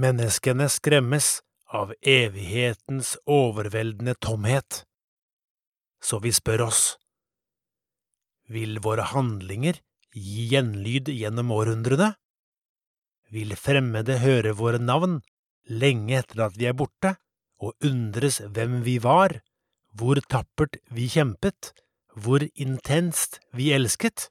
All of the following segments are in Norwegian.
Menneskene skremmes av evighetens overveldende tomhet. Så vi spør oss, vil våre handlinger gi gjenlyd gjennom århundrene? Vil fremmede høre våre navn lenge etter at vi er borte, og undres hvem vi var, hvor tappert vi kjempet, hvor intenst vi elsket?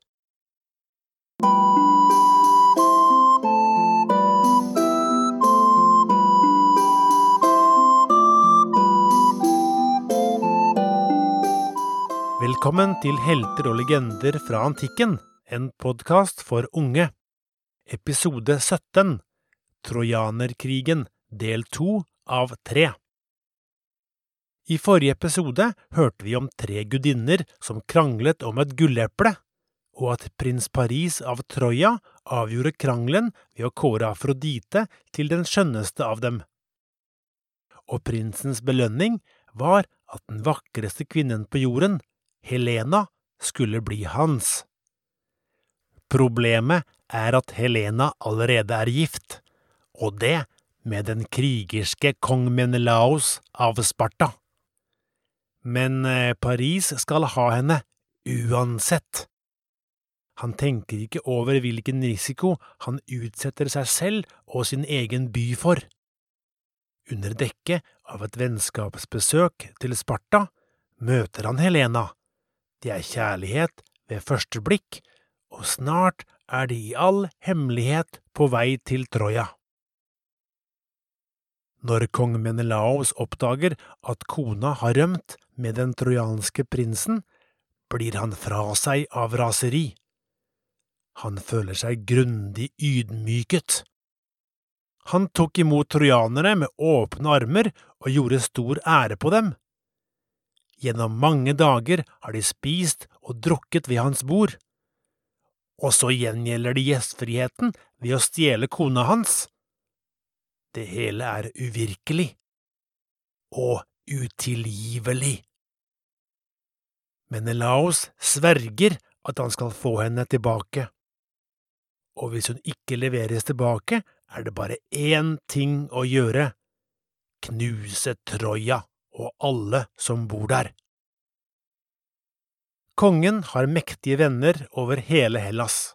Velkommen til Helter og legender fra antikken, en podkast for unge. Episode 17 Trojanerkrigen, del to av tre. I forrige episode hørte vi om tre gudinner som kranglet om et gulleple, og at prins Paris av Troja avgjorde krangelen ved å kåre Afrodite til den skjønneste av dem. Og prinsens belønning var at den vakreste kvinnen på jorden, Helena skulle bli hans. Problemet er at Helena allerede er gift, og det med den krigerske kong Menelaos av Sparta. Men eh, Paris skal ha henne uansett. Han tenker ikke over hvilken risiko han utsetter seg selv og sin egen by for. Under dekke av et vennskapsbesøk til Sparta møter han Helena, det er kjærlighet ved første blikk, og snart er de i all hemmelighet på vei til Troja. Når kong Menelaos oppdager at kona har rømt med den trojanske prinsen, blir han fra seg av raseri. Han føler seg grundig ydmyket. Han tok imot trojanerne med åpne armer og gjorde stor ære på dem. Gjennom mange dager har de spist og drukket ved hans bord. Og så gjengjelder de gjestfriheten ved å stjele kona hans. Det hele er uvirkelig og utilgivelig. Menelaos sverger at han skal få henne tilbake, og hvis hun ikke leveres tilbake, er det bare én ting å gjøre – knuse Troja og alle som bor der. Kongen har mektige venner over hele Hellas.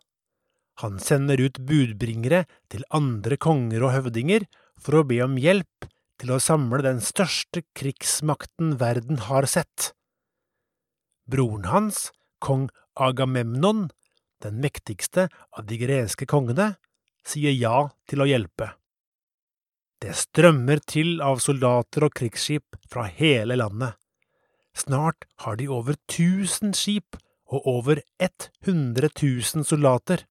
Han sender ut budbringere til andre konger og høvdinger for å be om hjelp til å samle den største krigsmakten verden har sett. Broren hans, kong Agamemnon, den mektigste av de greske kongene, sier ja til å hjelpe. Det strømmer til av soldater og krigsskip fra hele landet. Snart har de over tusen skip og over 100 000 soldater.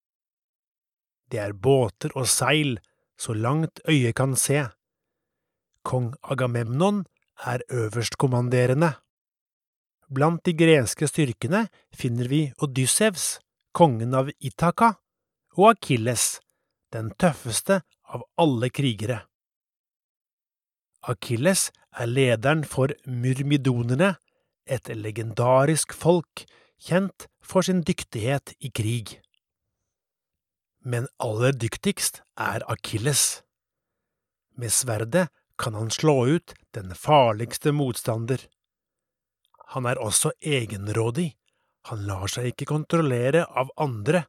Det er båter og seil så langt øyet kan se. Kong Agamemnon er øverstkommanderende. Blant de greske styrkene finner vi Odyssevs, kongen av Itaka, og Akilles, den tøffeste av alle krigere. Akilles er lederen for myrmidonerne, et legendarisk folk kjent for sin dyktighet i krig. Men aller dyktigst er Akilles. Med sverdet kan han slå ut den farligste motstander. Han er også egenrådig, han lar seg ikke kontrollere av andre,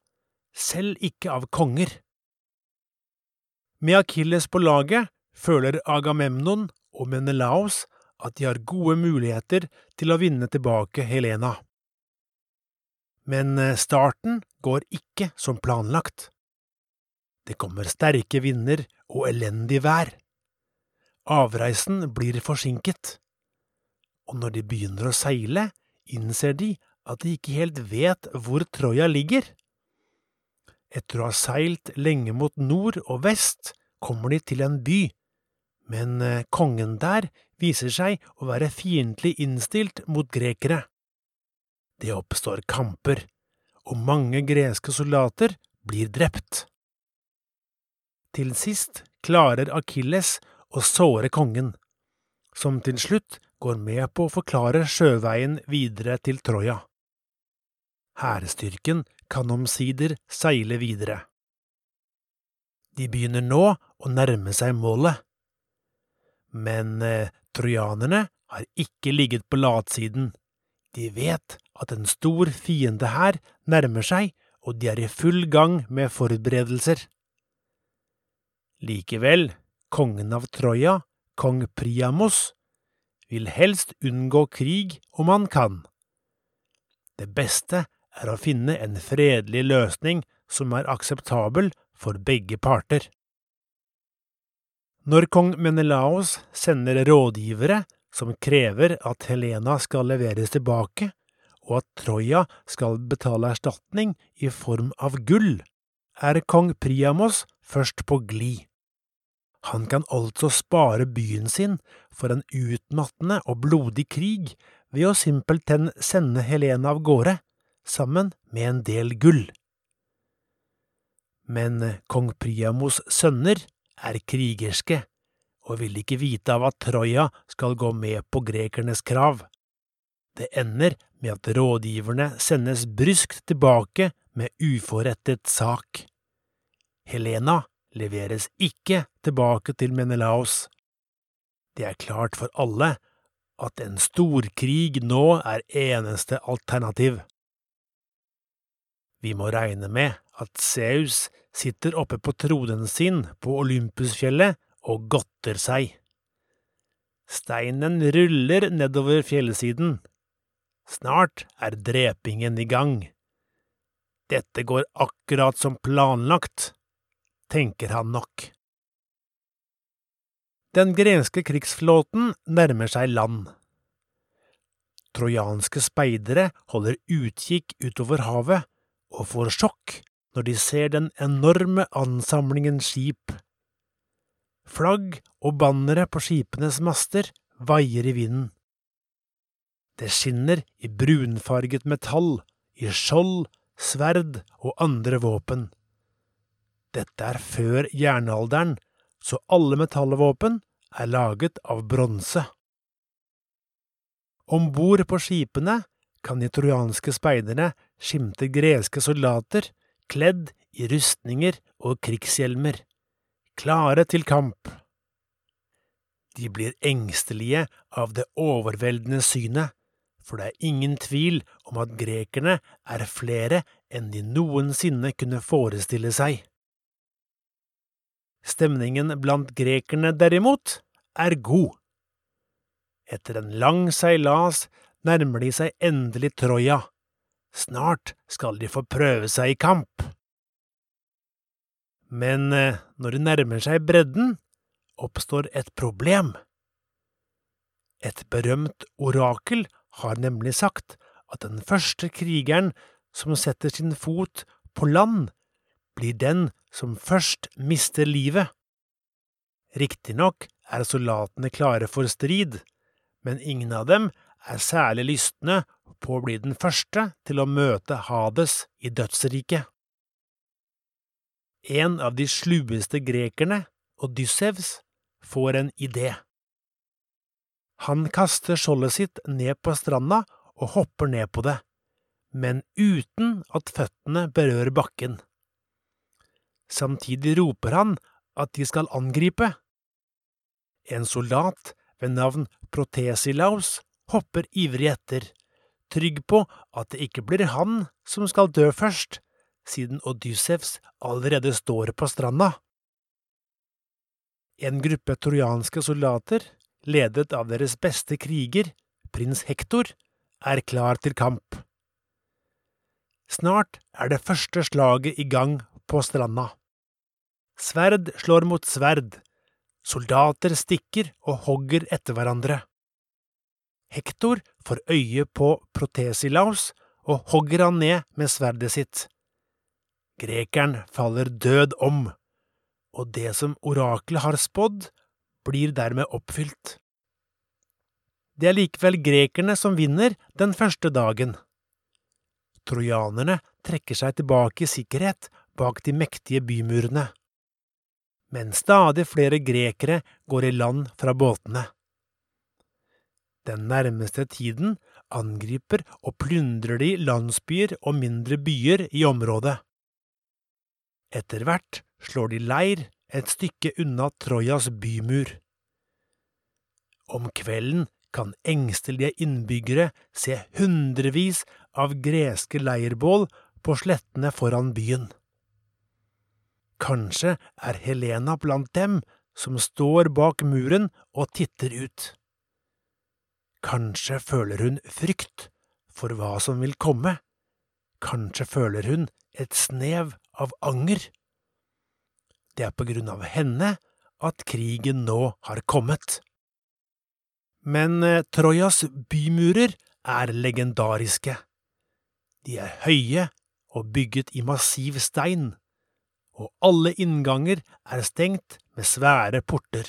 selv ikke av konger. Med Akilles på laget føler Agamemnon og Menelaos at de har gode muligheter til å vinne tilbake Helena. Men eh, starten går ikke som planlagt. Det kommer sterke vinder og elendig vær. Avreisen blir forsinket, og når de begynner å seile, innser de at de ikke helt vet hvor Troja ligger. Etter å ha seilt lenge mot nord og vest, kommer de til en by men eh, kongen der viser seg å være fiendtlig innstilt mot grekere. Det oppstår kamper, og mange greske soldater blir drept. Til sist klarer Akilles å såre kongen, som til slutt går med på å forklare sjøveien videre til Troja. Hærstyrken kan omsider seile videre. De begynner nå å nærme seg målet. Men eh, trojanerne har ikke ligget på latsiden. De vet at en stor fiende her nærmer seg, og de er i full gang med forberedelser. Likevel, kongen av Troja, kong Priamos, vil helst unngå krig om han kan. Det beste er å finne en fredelig løsning som er akseptabel for begge parter. Når kong Menelaos sender rådgivere som krever at Helena skal leveres tilbake, og at Troja skal betale erstatning i form av gull, er kong Priamos først på glid. Han kan altså spare byen sin for en utmattende og blodig krig ved å simpelthen sende Helena av gårde, sammen med en del gull. Men kong Priamos sønner er krigerske og vil ikke vite av at Troja skal gå med på grekernes krav. Det ender med at rådgiverne sendes bryskt tilbake med uforrettet sak. Helena leveres ikke tilbake til Menelaos. Det er klart for alle at en storkrig nå er eneste alternativ. Vi må regne med at Zeus sitter oppe på tronen sin på Olympusfjellet og godter seg. Steinen ruller nedover fjellsiden. Snart er drepingen i gang. Dette går akkurat som planlagt, tenker han nok. Den greske krigsflåten nærmer seg land. Trojanske speidere holder utkikk utover havet og får sjokk når de ser den enorme ansamlingen skip. Flagg og bannere på skipenes master vaier i vinden. Det skinner i brunfarget metall, i skjold, sverd og andre våpen. Dette er før jernalderen, så alle metallvåpen er laget av bronse. Om bord på skipene kan de trojanske speiderne skimte greske soldater kledd i rustninger og krigshjelmer, klare til kamp. De blir engstelige av det overveldende synet, for det er ingen tvil om at grekerne er flere enn de noensinne kunne forestille seg. Stemningen blant grekerne, derimot, er god. Etter en lang seilas nærmer de seg endelig Troja. Snart skal de få prøve seg i kamp. Men eh, når de nærmer seg bredden, oppstår et problem. Et berømt orakel har nemlig sagt at den første krigeren som setter sin fot på land, blir den som først mister livet. Riktignok er soldatene klare for strid, men ingen av dem er særlig lystne på å bli den første til å møte Hades i dødsriket. En av de slueste grekerne, Odyssevs, får en idé. Han kaster skjoldet sitt ned på stranda og hopper ned på det, men uten at føttene berører bakken. Samtidig roper han at de skal angripe. En soldat ved navn Protesilaus hopper ivrig etter, trygg på at det ikke blir han som skal dø først, siden Odyssevs allerede står på stranda. En gruppe trojanske soldater, ledet av deres beste kriger, prins Hektor, er klar til kamp. Snart er det første slaget i gang på stranda. Sverd slår mot sverd, soldater stikker og hogger etter hverandre. Hektor får øye på Protesilaus og hogger han ned med sverdet sitt. Grekeren faller død om, og det som oraklet har spådd, blir dermed oppfylt. Det er likevel grekerne som vinner den første dagen. Trojanerne trekker seg tilbake i sikkerhet bak de mektige bymurene. Men stadig flere grekere går i land fra båtene. Den nærmeste tiden angriper og plyndrer de landsbyer og mindre byer i området. Etter hvert slår de leir et stykke unna Trojas bymur. Om kvelden kan engstelige innbyggere se hundrevis av greske leirbål på slettene foran byen. Kanskje er Helena blant dem som står bak muren og titter ut. Kanskje føler hun frykt for hva som vil komme, kanskje føler hun et snev av anger. Det er på grunn av henne at krigen nå har kommet. Men eh, Trojas bymurer er legendariske. De er høye og bygget i massiv stein og alle innganger er stengt med svære porter.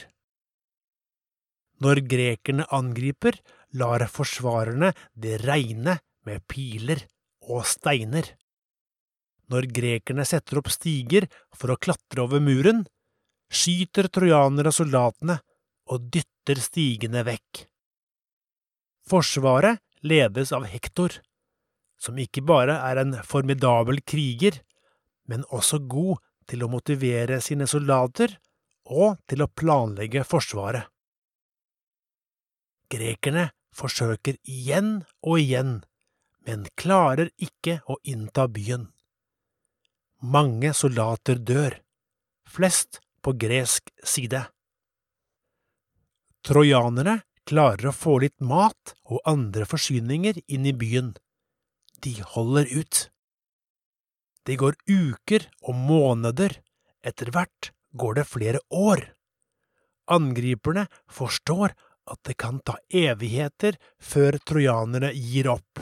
Når grekerne angriper, lar forsvarerne det regne med piler og steiner. Når grekerne setter opp stiger for å klatre over muren, skyter trojanere soldatene og dytter stigene vekk. Forsvaret ledes av Hektor, som ikke bare er en formidabel kriger, men også god til å motivere sine soldater og til å planlegge forsvaret. Grekerne forsøker igjen og igjen, men klarer ikke å innta byen. Mange soldater dør, flest på gresk side. Trojanere klarer å få litt mat og andre forsyninger inn i byen. De holder ut. Det går uker og måneder, etter hvert går det flere år. Angriperne forstår at det kan ta evigheter før trojanerne gir opp.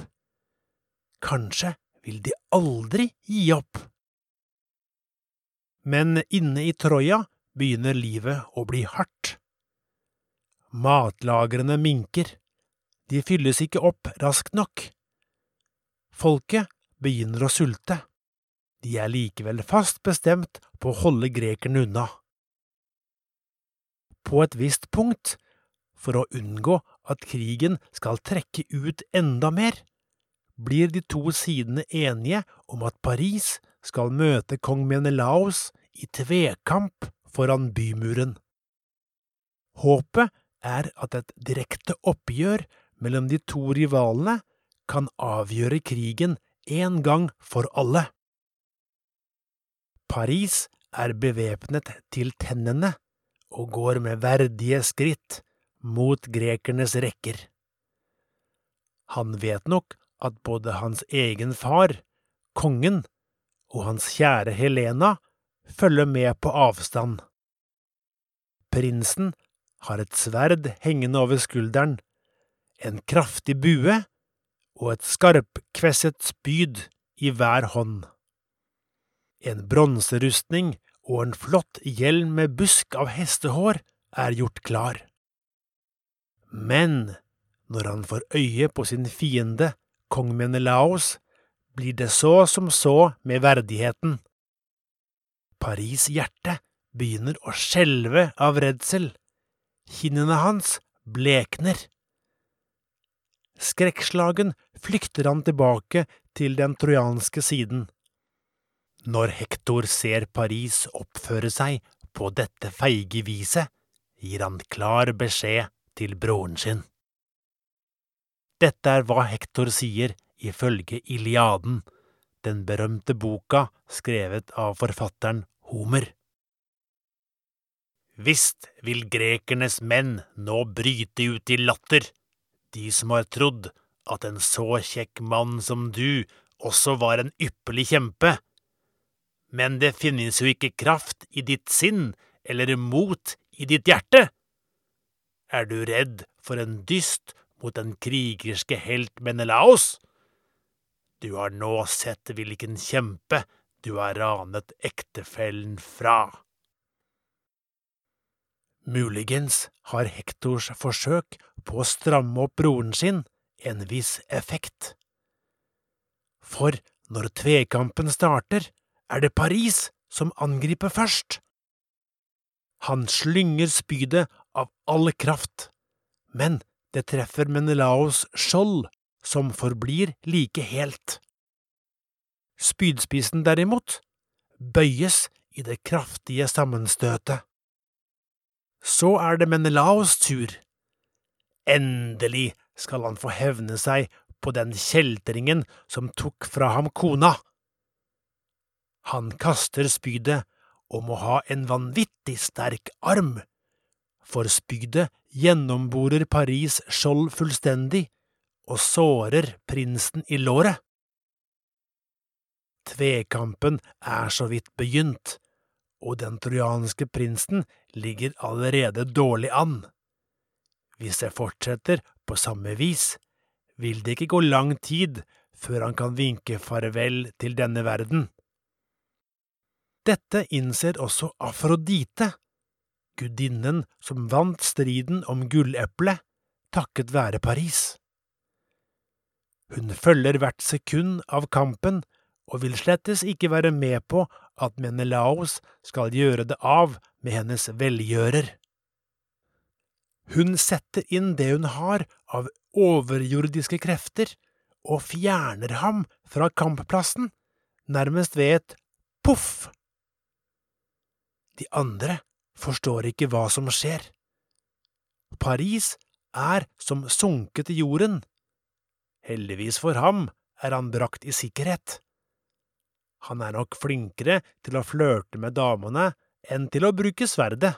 Kanskje vil de aldri gi opp. Men inne i Troja begynner livet å bli hardt. Matlagrene minker, de fylles ikke opp raskt nok. Folket begynner å sulte. De er likevel fast bestemt på å holde grekerne unna. På et visst punkt, for å unngå at krigen skal trekke ut enda mer, blir de to sidene enige om at Paris skal møte kong Menelaos i tvekamp foran bymuren. Håpet er at et direkte oppgjør mellom de to rivalene kan avgjøre krigen en gang for alle. Paris er bevæpnet til tennene og går med verdige skritt mot grekernes rekker. Han vet nok at både hans egen far, kongen, og hans kjære Helena følger med på avstand. Prinsen har et sverd hengende over skulderen, en kraftig bue og et skarpkvesset spyd i hver hånd en bronserustning og en flott hjelm med busk av hestehår er gjort klar. Men når han får øye på sin fiende, kong Menelaos, blir det så som så med verdigheten. Paris' hjerte begynner å skjelve av redsel, kinnene hans blekner. Skrekkslagen flykter han tilbake til den trojanske siden. Når Hektor ser Paris oppføre seg på dette feige viset, gir han klar beskjed til broren sin. Dette er hva Hektor sier ifølge Iliaden, den berømte boka skrevet av forfatteren Homer. Visst vil grekernes menn nå bryte ut i latter, de som har trodd at en så kjekk mann som du også var en ypperlig kjempe men det finnes jo ikke kraft i ditt sinn eller mot i ditt hjerte. Er du redd for en dyst mot den krigerske helt Menelaos? Du har nå sett hvilken kjempe du har ranet ektefellen fra. Muligens har Hektors forsøk på å stramme opp broren sin en viss effekt. For når tvekampen starter, er det Paris som angriper først. Han slynger spydet av all kraft, men det treffer Menelaos skjold, som forblir like helt. Spydspissen derimot bøyes i det kraftige sammenstøtet. Så er det Menelaos tur. Endelig skal han få hevne seg på den kjeltringen som tok fra ham kona. Han kaster spydet og må ha en vanvittig sterk arm, for spydet gjennomborer Paris' skjold fullstendig og sårer prinsen i låret. Tvekampen er så vidt begynt, og den trojanske prinsen ligger allerede dårlig an. Hvis det fortsetter på samme vis, vil det ikke gå lang tid før han kan vinke farvel til denne verden. Dette innser også Afrodite, gudinnen som vant striden om gulleplet takket være Paris. Hun følger hvert sekund av kampen og vil slettes ikke være med på at Menelaos skal gjøre det av med hennes velgjører. Hun setter inn det hun har av overjordiske krefter, og fjerner ham fra kampplassen, nærmest ved et poff. De andre forstår ikke hva som skjer. Paris er som sunket i jorden. Heldigvis for ham er han brakt i sikkerhet. Han er nok flinkere til å flørte med damene enn til å bruke sverdet.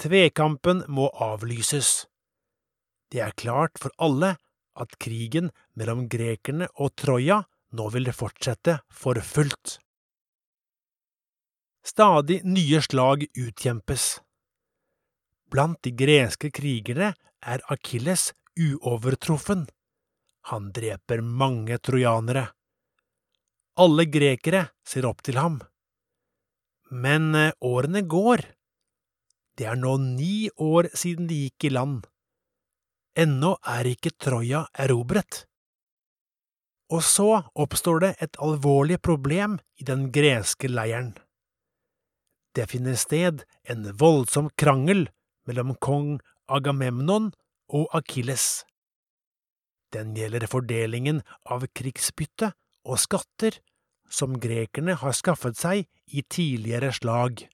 Tvekampen må avlyses. Det er klart for alle at krigen mellom grekerne og Troja nå vil fortsette for fullt. Stadig nye slag utkjempes. Blant de greske krigere er Akilles uovertruffen. Han dreper mange trojanere. Alle grekere ser opp til ham. Men eh, årene går. Det er nå ni år siden de gikk i land. Ennå er ikke Troja erobret. Og så oppstår det et alvorlig problem i den greske leiren. Det finner sted en voldsom krangel mellom kong Agamemnon og Akilles. Den gjelder fordelingen av krigsbytte og skatter som grekerne har skaffet seg i tidligere slag.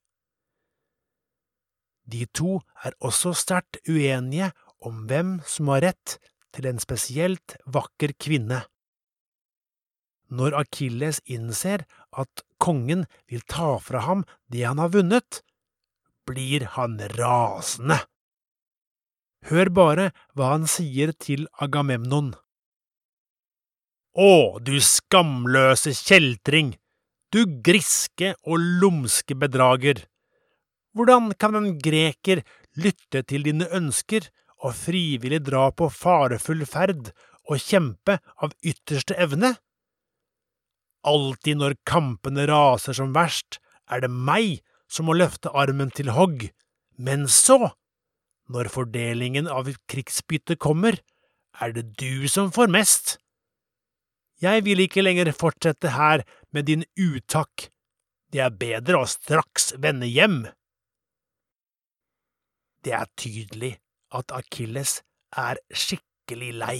De to er også sterkt uenige om hvem som har rett til en spesielt vakker kvinne. Når Akilles innser at kongen vil ta fra ham det han har vunnet, blir han rasende. Hør bare hva han sier til Agamemnon. Å, du skamløse kjeltring, du griske og lumske bedrager! Hvordan kan en greker lytte til dine ønsker og frivillig dra på farefull ferd og kjempe av ytterste evne? Alltid når kampene raser som verst, er det meg som må løfte armen til hogg, men så, når fordelingen av krigsbyttet kommer, er det du som får mest. Jeg vil ikke lenger fortsette her med din utakk, det er bedre å straks vende hjem. Det er tydelig at Akilles er skikkelig lei.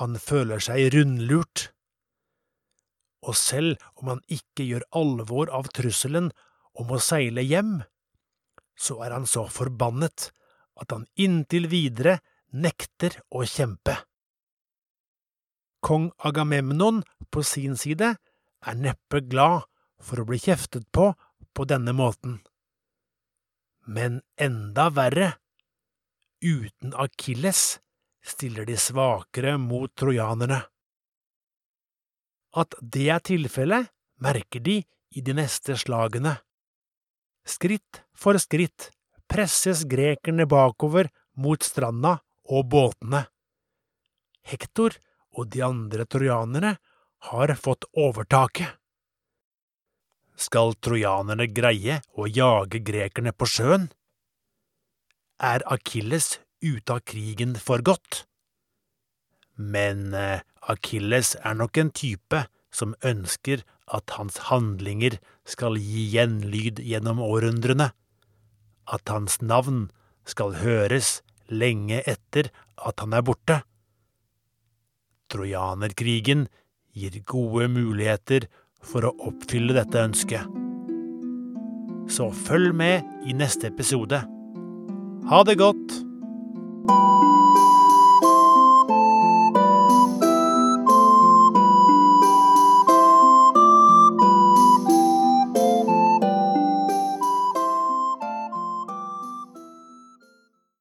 Han føler seg rundlurt. Og selv om han ikke gjør alvor av trusselen om å seile hjem, så er han så forbannet at han inntil videre nekter å kjempe. Kong Agamemnon på sin side er neppe glad for å bli kjeftet på på denne måten. Men enda verre, uten Akilles stiller de svakere mot trojanerne. At det er tilfellet, merker de i de neste slagene. Skritt for skritt presses grekerne bakover mot stranda og båtene. Hektor og de andre trojanerne har fått overtaket. Skal trojanerne greie å jage grekerne på sjøen? Er Akilles ute av krigen for godt? Men eh, Akilles er nok en type som ønsker at hans handlinger skal gi gjenlyd gjennom århundrene, at hans navn skal høres lenge etter at han er borte. Trojanerkrigen gir gode muligheter for å oppfylle dette ønsket. Så følg med i neste episode. Ha det godt!